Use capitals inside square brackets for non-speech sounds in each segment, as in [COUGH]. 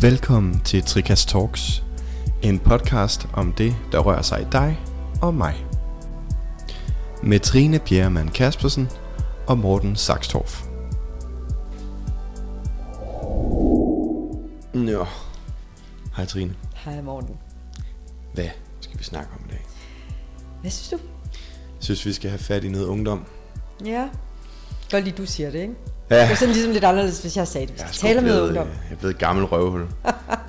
Velkommen til Trikas Talks, en podcast om det, der rører sig i dig og mig. Med Trine Bjerremann Kaspersen og Morten Saxtorff. Nå, hej Trine. Hej Morten. Hvad skal vi snakke om i dag? Hvad synes du? Jeg synes, vi skal have fat i noget ungdom. Ja. Godt lige, du siger det, ikke? Ja. Det er sådan ligesom lidt anderledes, hvis jeg sagde det. Jeg er, skal sgu tale om noget blevet, ungdom. øh, jeg er blevet et gammel røvhul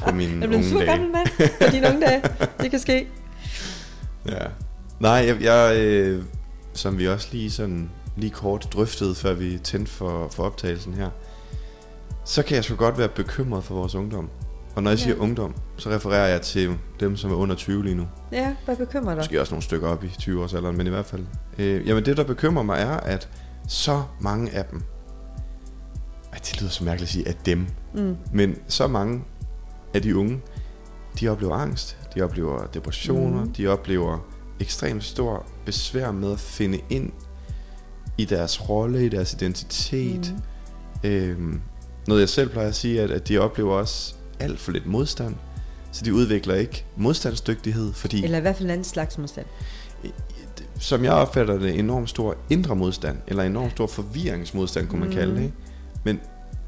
på mine [LAUGHS] Jeg er blevet en unge sur dage. gammel mand på dine unge dage. Det kan ske. [LAUGHS] Ja. Nej, jeg, jeg øh, som vi også lige sådan lige kort drøftede, før vi tændte for, for optagelsen her, så kan jeg sgu godt være bekymret for vores ungdom. Og når jeg Ja. siger ungdom, så refererer jeg til dem, som er under 20 lige nu. Ja, hvad bekymrer dig? Måske også nogle stykker op i 20-årsalderen, men i hvert fald. Øh, jamen det, der bekymrer mig, er, at så mange af dem, det lyder så mærkeligt at sige, at dem, Mm. men så mange af de unge, de oplever angst, de oplever depressioner, Mhm. de oplever ekstremt stor besvær med at finde ind i deres rolle, i deres identitet. Mm. Øhm, noget jeg selv plejer at sige, at, at de oplever også alt for lidt modstand, så de udvikler ikke modstandsdygtighed, fordi Eller i hvert fald en anden slags modstand. som jeg opfatter det, enormt stor indre modstand, eller enormt stor forvirringsmodstand, kunne man Mm. kalde det. Ikke? Men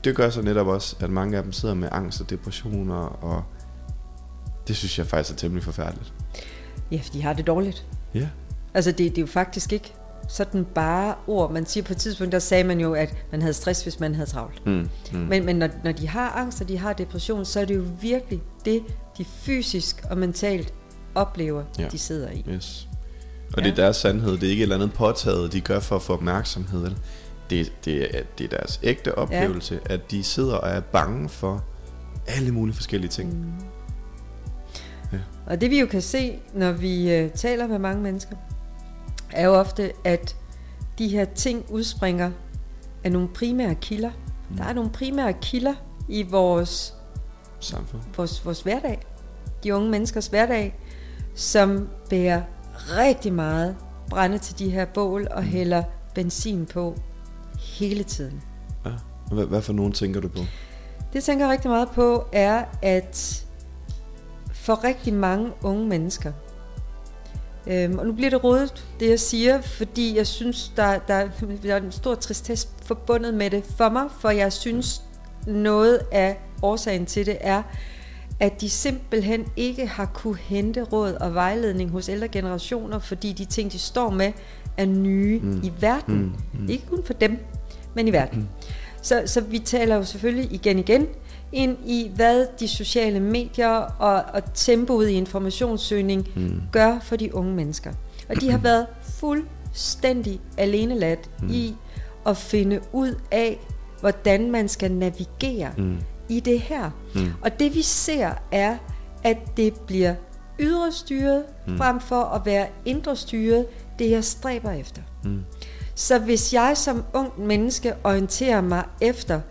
det gør så netop også, at mange af dem sidder med angst og depressioner, og det synes jeg faktisk er temmelig forfærdeligt. Ja, de har det dårligt. Ja. Altså, det, det er jo faktisk ikke sådan bare ord. Man siger på et tidspunkt, der sagde man jo, at man havde stress, hvis man havde travlt. Mm, mm. Men, men når, når de har angst, og de har depression, så er det jo virkelig det, de fysisk og mentalt oplever, Ja. de sidder i. Yes. Og Ja. det er deres sandhed, det er ikke et eller andet påtaget, de gør for at få opmærksomhed. vel? Det, det, er, det er deres ægte oplevelse, ja. at de sidder og er bange for alle mulige forskellige ting. Mm. Og det vi jo kan se, når vi øh, taler med mange mennesker, er jo ofte, at de her ting udspringer af nogle primære kilder. Mm. Der er nogle primære kilder i vores, Samfund. vores, vores hverdag, de unge menneskers hverdag, som bærer rigtig meget brænde til de her bål og hælder benzin på hele tiden. Ja. Hvad, hvad for nogen tænker du på? Det jeg tænker rigtig meget på, er, at for rigtig mange unge mennesker, øhm, og nu bliver det rodet, det jeg siger, fordi jeg synes, der, der, der er en stor tristesse forbundet med det for mig, for jeg synes, noget af årsagen til det er, at de simpelthen ikke har kunne hente råd og vejledning hos ældre generationer, fordi de ting, de står med, er nye mm. i verden. Mm, Mm. Ikke kun for dem, men i verden. Mm. Så, så vi taler jo selvfølgelig igen igen ind i, hvad de sociale medier og, og tempoet i informationssøgning mm. gør for de unge mennesker. Og de har [CLEARS THROAT] været fuldstændig aleneladt mm. i at finde ud af, hvordan man skal navigere mm. i det her. Mm. Og det vi ser er, at det bliver ydre styret, mm. frem for at være indre styret, det jeg stræber efter. Mm. Så hvis jeg som ung menneske orienterer mig efter,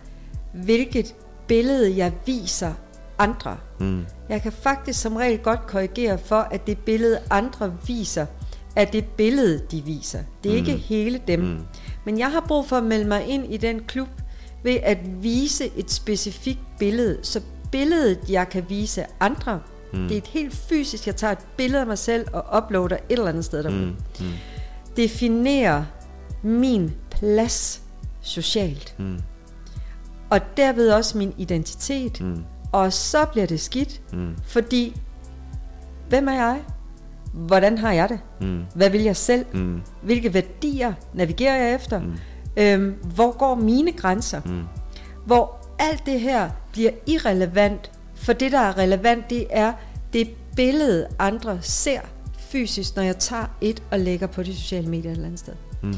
hvilket billede jeg viser andre, mm. jeg kan faktisk som regel godt korrigere for, at det billede andre viser, er det billede, de viser. Det er mm. ikke hele dem. Mm. Men jeg har brug for at melde mig ind i den klub ved at vise et specifikt billede. Så billedet, jeg kan vise andre, mm. det er et helt fysisk, jeg tager et billede af mig selv og uploader et eller andet sted derude. Mm. Mm. Definerer min plads socialt. Mm. Og derved også min identitet. Mm. Og så bliver det skidt, mm. fordi hvem er jeg? Hvordan har jeg det? Mm. Hvad vil jeg selv? Mm. Hvilke værdier navigerer jeg efter? Mm. Øhm, hvor går mine grænser? Mm. Hvor alt det her bliver irrelevant, for det der er relevant, det er det billede, andre ser fysisk, når jeg tager et og lægger på de sociale medier et eller andet sted. Mm.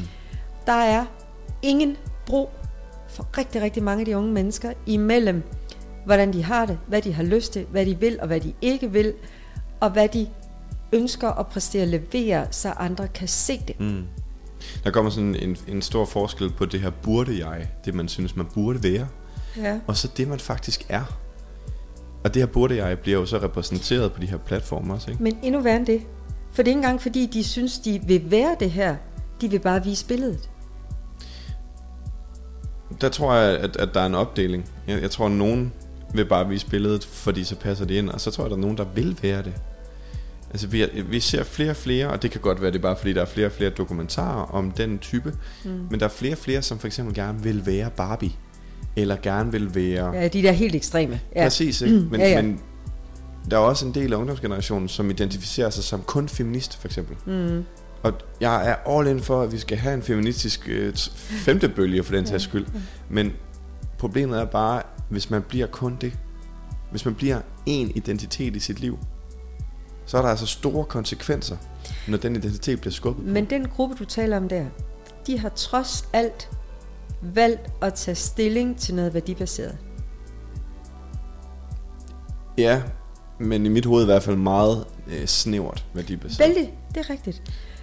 Der er ingen bro for rigtig, rigtig mange af de unge mennesker imellem, hvordan de har det, hvad de har lyst til, hvad de vil og hvad de ikke vil, og hvad de ønsker at præstere og levere, så andre kan se det. Mm. Der kommer sådan en, en stor forskel på det her burde jeg, det man synes man burde være, Ja. og så det man faktisk er. Og det her burde jeg bliver jo så repræsenteret på de her platforme også, ikke? Men endnu værre end det. For det er ikke engang fordi, de synes, de vil være det her. De vil bare vise billedet. Der tror jeg, at, at der er en opdeling. Jeg, jeg tror, at nogen vil bare vise billedet, fordi så passer det ind, og så tror jeg, der er nogen, der vil være det. Altså vi, er- vi ser flere og flere, og det kan godt være, det er bare fordi, der er flere og flere dokumentarer om den type, mm. men der er flere og flere, som for eksempel gerne vil være Barbie, eller gerne vil være... Ja, de der helt ekstreme. Ja. Præcis, ikke? Men, Ja, ja. men der er også en del af ungdomsgenerationen, som identificerer sig som kun feminist, for eksempel. Mm. Og jeg er all in for, at vi skal have en feministisk øh, femte bølge for den sags skyld. Men problemet er bare, hvis man bliver kun det, hvis man bliver en identitet i sit liv, så er der altså store konsekvenser, når den identitet bliver skubbet. Men den gruppe, du taler om der, de har trods alt valgt at tage stilling til noget værdibaseret. Ja, men i mit hoved i hvert fald meget øh, snævert værdibaseret. Vældig, det er rigtigt.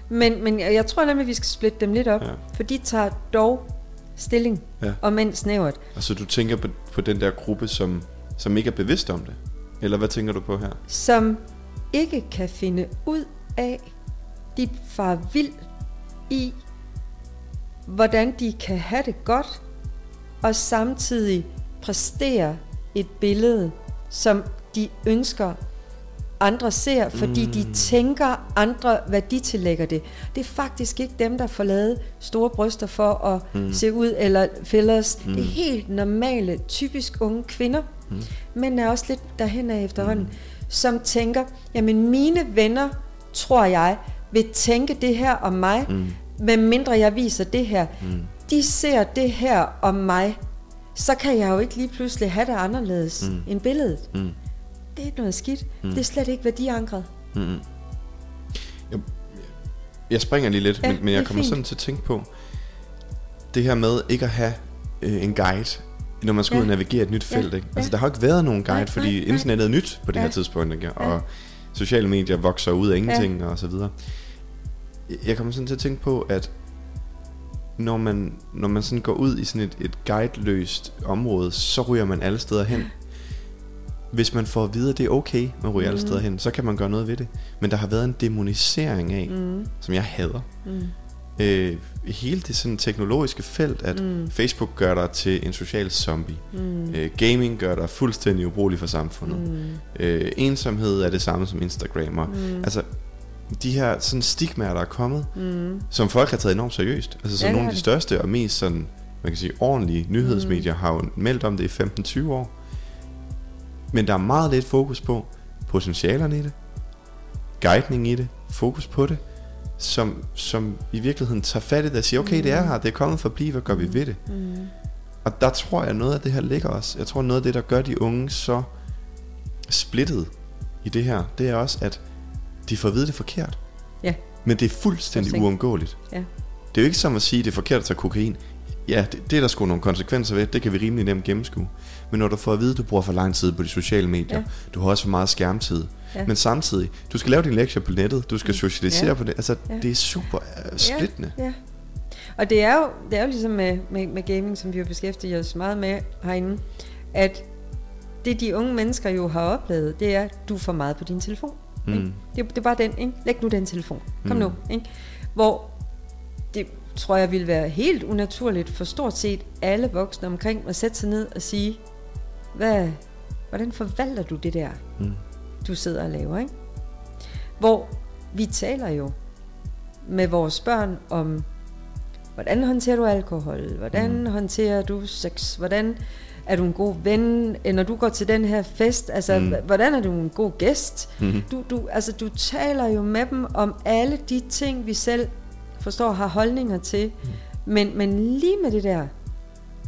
Men, men jeg tror nemlig, vi skal splitte dem lidt op, Ja. for de tager dog stilling, Ja. og men snævert. Altså du tænker på, på den der gruppe, som, som ikke er bevidst om det? Eller hvad tænker du på her? som ikke kan finde ud af, de far vild i, hvordan de kan have det godt, og samtidig præstere et billede, som de ønsker andre ser, fordi mm. de tænker andre, hvad de tillægger det. Det er faktisk ikke dem, der får lavet store bryster for at mm. se ud, eller fillers. Mm. Det er helt normale, typisk unge kvinder, mm. men er også lidt derhen af efterhånden, mm. som tænker, jamen mine venner, tror jeg, vil tænke det her om mig, mm. Medmindre jeg viser det her. Mm. De ser det her om mig, så kan jeg jo ikke lige pludselig have det anderledes mm. end billedet. Mm. Det er ikke noget skidt. Mm. Det er slet ikke værdiankret. Jeg springer lige lidt, Ja, ja, men, men jeg er kommer fint. sådan til at tænke på, det her med ikke at have øh, en guide, når man skal Ja. ud og navigere et nyt Ja, felt. Ikke? ja. Altså der har ikke været nogen guide, Nej, fordi nej, nej. internettet er nyt på det Ja. her tidspunkt, ikke? og Ja. sociale medier vokser ud af ingenting og så videre. Jeg kommer sådan til at tænke på, at når man, når man sådan går ud i sådan et, et guideløst område, så ryger man alle steder hen. Hvis man får at vide, at det er okay, man ryger mm. alle steder hen, så kan man gøre noget ved det. Men der har været en demonisering af, mm. som jeg hader. Mm. Øh, hele det sådan teknologiske felt, at mm. Facebook gør dig til en social zombie. Mm. Øh, gaming gør dig fuldstændig ubrugelig for samfundet. Mm. Øh, ensomhed er det samme som Instagram. Mm. Altså, de her sådan stigmaer, der er kommet, mm. som folk har taget enormt seriøst. Altså, så Ja, nogle af de største og mest sådan, man kan sige, ordentlige nyhedsmedier mm. har jo meldt om det i 15-20 år. Men der er meget lidt fokus på potentialerne i det, guidning i det, fokus på det, som, som i virkeligheden tager fat i det og siger, okay, det er her, det er kommet for at blive, hvad gør vi ved det? Mm. Og der tror jeg, noget af det her ligger også. Jeg tror, noget af det, der gør de unge så splittet i det her, det er også, at de får at vide det forkert. Ja. Men det er fuldstændig Fuldstændig. uundgåeligt. Ja. Det er jo ikke som at sige, at det er forkert at tage kokain. Ja, det, det er der sgu nogle konsekvenser ved. Det kan vi rimelig nemt gennemskue. Men når du får at vide, at du bruger for lang tid på de sociale medier, Ja. du har også for meget skærmtid. Ja. Men samtidig, du skal lave din lektier på nettet, du skal socialisere Ja. på det. Altså, Ja. det er super uh, splittende. Ja, ja. Og det er jo, det er jo ligesom med, med, med gaming, som vi har beskæftiget os meget med herinde, at det de unge mennesker jo har oplevet, det er, at du er for meget på din telefon. Mm. Ikke? Det, det er bare den, ikke? Læg nu den telefon. Kom mm. nu. Ikke? Hvor det tror jeg ville være helt unaturligt for stort set alle voksne omkring at sætte sig ned og sige, hvad, hvordan forvalter du det der, mm. du sidder og laver, ikke? Hvor vi taler jo med vores børn om, hvordan håndterer du alkohol, hvordan mm. håndterer du sex, hvordan er du en god ven, Eh, når du går til den her fest, altså mm. hvordan er du en god gæst? Mm. Du, du, altså, du taler jo med dem om alle de ting, vi selv forstår har holdninger til, mm. men, men lige med det der,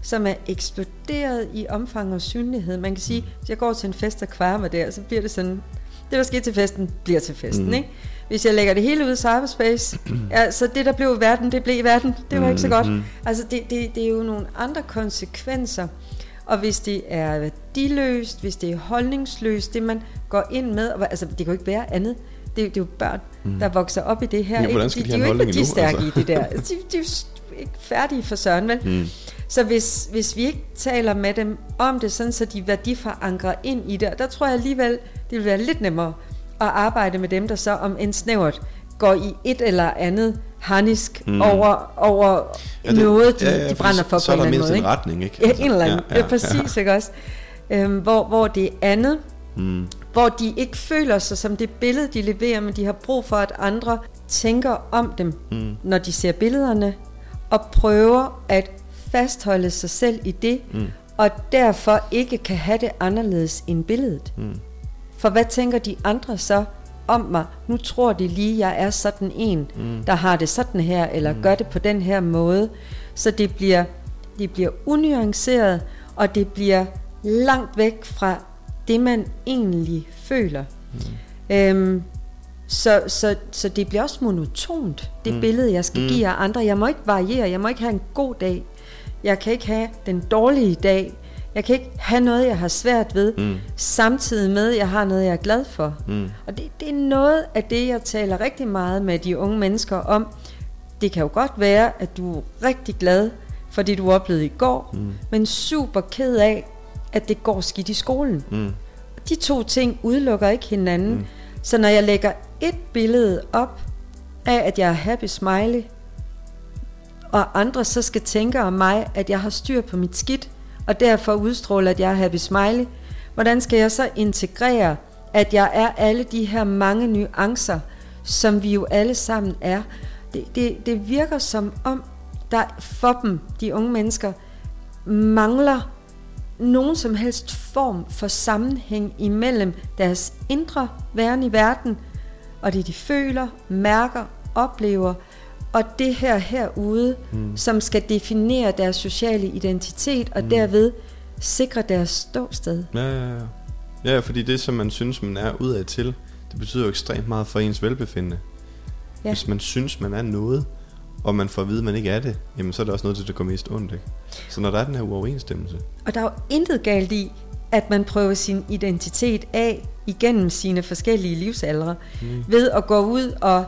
som er eksploderet i omfang og synlighed. Man kan sige, hvis jeg går til en fest og kvarer mig der, så bliver det sådan, det der sker til festen, bliver til festen, mm. ikke? Hvis jeg lægger det hele ud i cyberspace, [CLEARS THROAT] ja, så det der blev i verden, det blev i verden. Det var ikke så godt. Altså det, det, det er jo nogle andre konsekvenser. Og hvis det er værdiløst, hvis det er holdningsløst, det man går ind med, og, altså det kan jo ikke være andet. Det, er- det er jo børn, mm. der vokser op i det her. Ja, ikke? de de, have er jo ikke værdistærke altså? i det der. [LAUGHS] De, de er jo ikke færdige for søren, vel? Mm. Så hvis, hvis vi ikke taler med dem om det, sådan så de værdiforankrer ind i det, og der tror jeg alligevel, det vil være lidt nemmere at arbejde med dem, der så om en snævert går i et eller andet harnisk mm. over, over ja, det, noget, de, ja, ja, de brænder for så, på så en er der eller anden mindst måde. en ikke? retning, ikke? Ja, en eller anden. Ja, ja, ja, præcis, ja. ikke også? øhm, hvor, hvor det er andet, Mm. hvor de ikke føler sig som det billede, de leverer, men de har brug for, at andre tænker om dem, Mm. når de ser billederne, og prøver at fastholde sig selv i det, Mm. og derfor ikke kan have det anderledes end billedet. Mm. For hvad tænker de andre så om mig? Nu tror de lige, jeg er sådan en, Mm. der har det sådan her, eller gør det på den her måde. Så det bliver, det bliver unuanceret, og det bliver langt væk fra det, man egentlig føler. Mm. Øhm, så, så, så det bliver også monotont, det mm. billede, jeg skal mm. give af andre. Jeg må ikke variere, jeg må ikke have en god dag. Jeg kan ikke have den dårlige dag. Jeg kan ikke have noget, jeg har svært ved, Mm. samtidig med, at jeg har noget, jeg er glad for. Mm. Og det, det er noget af det, jeg taler rigtig meget med de unge mennesker om. Det kan jo godt være, at du er rigtig glad for det, du oplevede i går, mm. men super ked af, at det går skidt i skolen. Mm. De to ting udelukker ikke hinanden. Mm. Så når jeg lægger et billede op af, at jeg er happy smiley, og andre så skal tænke om mig, at jeg har styr på mit skidt, og derfor udstråler, at jeg er happy smiley, hvordan skal jeg så integrere, at jeg er alle de her mange nuancer, som vi jo alle sammen er. Det, det, det virker som om, der for dem, de unge mennesker, mangler nogen som helst form for sammenhæng imellem deres indre væren i verden, og det de føler, mærker, oplever, og det her herude, mm. som skal definere deres sociale identitet, og mm. derved sikre deres ståsted. Ja, ja, ja. Ja, fordi det, som man synes, man er udad til, det betyder jo ekstremt meget for ens velbefindende. Ja. Hvis man synes, man er noget, og man får at vide, at man ikke er det, jamen så er det også noget til, det går mest ondt, ikke? Så når der er den her uoverensstemmelse, Og der er jo intet galt i, at man prøver sin identitet af igennem sine forskellige livsaldre, mm. ved at gå ud og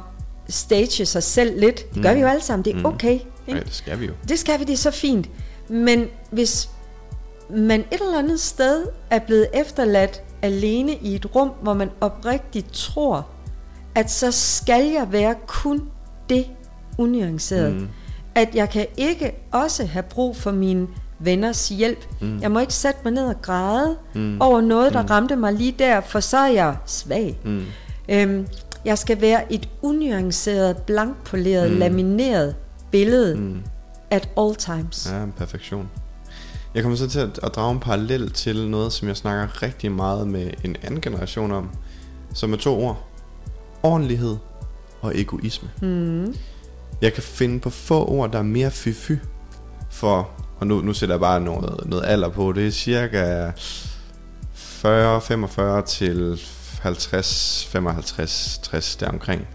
stage sig selv lidt. Det gør Mm. vi jo alle sammen, det er Mm. okay. ja, Ikke? det skal vi jo. Det skal vi, det er så fint. Men hvis man et eller andet sted er blevet efterladt alene i et rum, hvor man oprigtigt tror, at så skal jeg være kun det unuanceret. Mm. Mm. At jeg kan ikke også have brug for mine venners hjælp. Mm. Mm. Jeg må ikke sætte mig ned og græde Mm. mm. over noget, der mm. ramte mig lige der, for så er jeg svag. Mm. Øhm, jeg skal være et unuanceret, blankpoleret, Mm. lamineret billede Mm. at all times. Ja, perfektion. Jeg kommer så til at, at drage en parallel til noget, som jeg snakker rigtig meget med en anden generation om, som er to ord. Ordentlighed og egoisme. Mm. Jeg kan finde på få ord, der er mere fy-fy for, og nu, nu sætter jeg bare noget, noget alder på, det er cirka 40, 45 til 50, 55, 60 deromkring.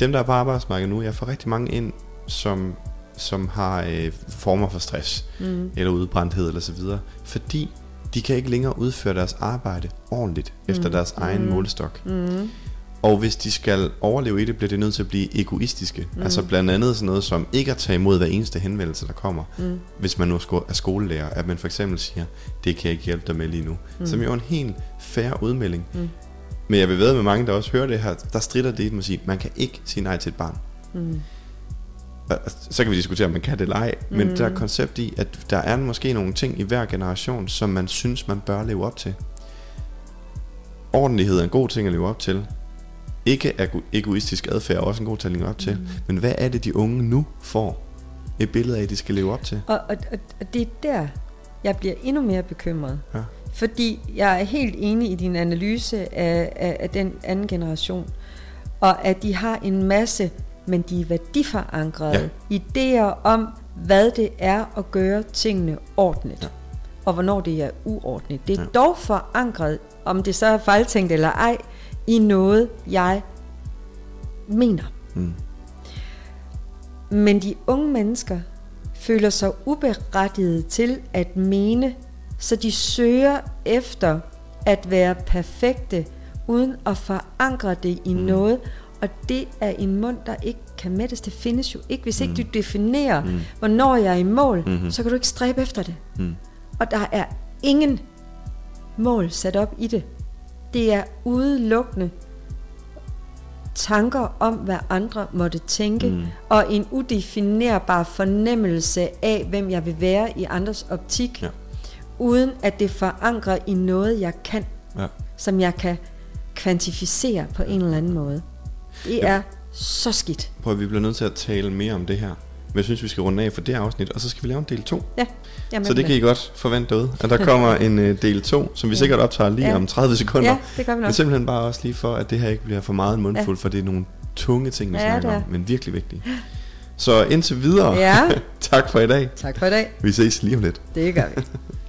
Dem, der er på arbejdsmarkedet nu, jeg får rigtig mange ind, som, som har øh, former for stress, Mm. eller udbrændthed eller så videre, fordi de kan ikke længere udføre deres arbejde ordentligt efter deres egen målestok. Mm. Og hvis de skal overleve i det, bliver de nødt til at blive egoistiske. Mm. Altså blandt andet sådan noget som ikke at tage imod hver eneste henvendelse, der kommer. Mm. Hvis man nu er sko- er skolelærer, at man for eksempel siger, det kan jeg ikke hjælpe dig med lige nu. Mm. Som jo er en helt fair udmelding. Mm. Men jeg vil ved med mange, der også hører det her, der strider det i dem at sige, man kan ikke sige nej til et barn. Mm. Og Så kan vi diskutere, om man kan det eller ej, men der er koncept i, at der er måske nogle ting i hver generation, som man synes, man bør leve op til. Ordentlighed er en god ting at leve op til. Ikke ego- egoistisk adfærd er også en god leve op til. Men hvad er det, de unge nu får et billede af, de skal leve op til? Og, og, og, og det er der, jeg bliver endnu mere bekymret. Ja. Fordi jeg er helt enig i din analyse af, af, af den anden generation. Og at de har en masse, men de er værdiforankrede. Ja. Idéer om, hvad det er at gøre tingene ordentligt. Ja. Og hvornår det er uordentligt. Det er ja. dog forankret, om det så er fejltænkt eller ej, i noget, jeg mener. Mm. Men de unge mennesker føler sig uberettiget til at mene, så de søger efter at være perfekte, uden at forankre det i mm. noget. Og det er en mund, der ikke kan mættes. Det findes jo ikke. Hvis ikke du definerer, mm. hvornår jeg er i mål, Mhm. så kan du ikke stræbe efter det. Mm. Og der er ingen mål sat op i det. Det er udelukkende tanker om, hvad andre måtte tænke, Mm. og en udefinerbar fornemmelse af, hvem jeg vil være i andres optik, Ja. uden at det forankrer i noget, jeg kan, Ja. som jeg kan kvantificere på en eller anden måde. Det Ja. er så skidt. Prøv, at vi bliver nødt til at tale mere om det her. Men jeg synes, vi skal runde af for det afsnit, og så skal vi lave en del 2. Ja, jamen, Så det kan I godt forvente derude. At der [LAUGHS] kommer en uh, del 2, som vi sikkert optager lige Ja. om 30 sekunder. Ja, det gør vi Men nok. simpelthen bare også lige for, at det her ikke bliver for meget mundfuld, for det er nogle tunge ting, vi Ja, snakker om, men virkelig vigtige. Så indtil videre, Ja. [LAUGHS] tak for i dag. Tak for i dag. Vi ses lige om lidt. Det gør vi. [LAUGHS]